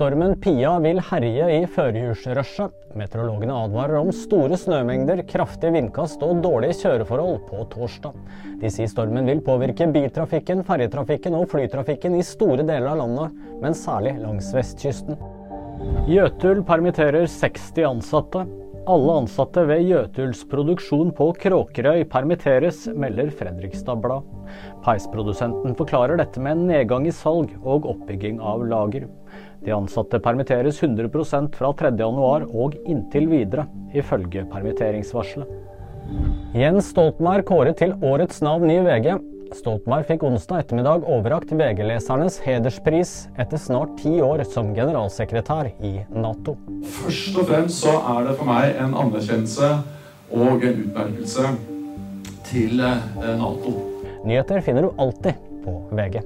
Stormen Pia vil herje i førjulsrushet. Meteorologene advarer om store snømengder, kraftige vindkast og dårlige kjøreforhold på torsdag. De sier stormen vil påvirke biltrafikken, ferjetrafikken og flytrafikken i store deler av landet, men særlig langs vestkysten. Jøtul permitterer 60 ansatte. Alle ansatte ved Jøtuls produksjon på Kråkerøy permitteres, melder Fredrikstad Blad. Peisprodusenten forklarer dette med en nedgang i salg og oppbygging av lager. De ansatte permitteres 100 fra 3.1 og inntil videre, ifølge permitteringsvarselet. Jens Stoltenberg kåret til årets navn i VG. Stoltenberg fikk onsdag ettermiddag overrakt VG-lesernes hederspris etter snart ti år som generalsekretær i Nato. Først og fremst så er det for meg en anerkjennelse og en utmerkelse til eh, Nato. Nyheter finner du alltid på VG.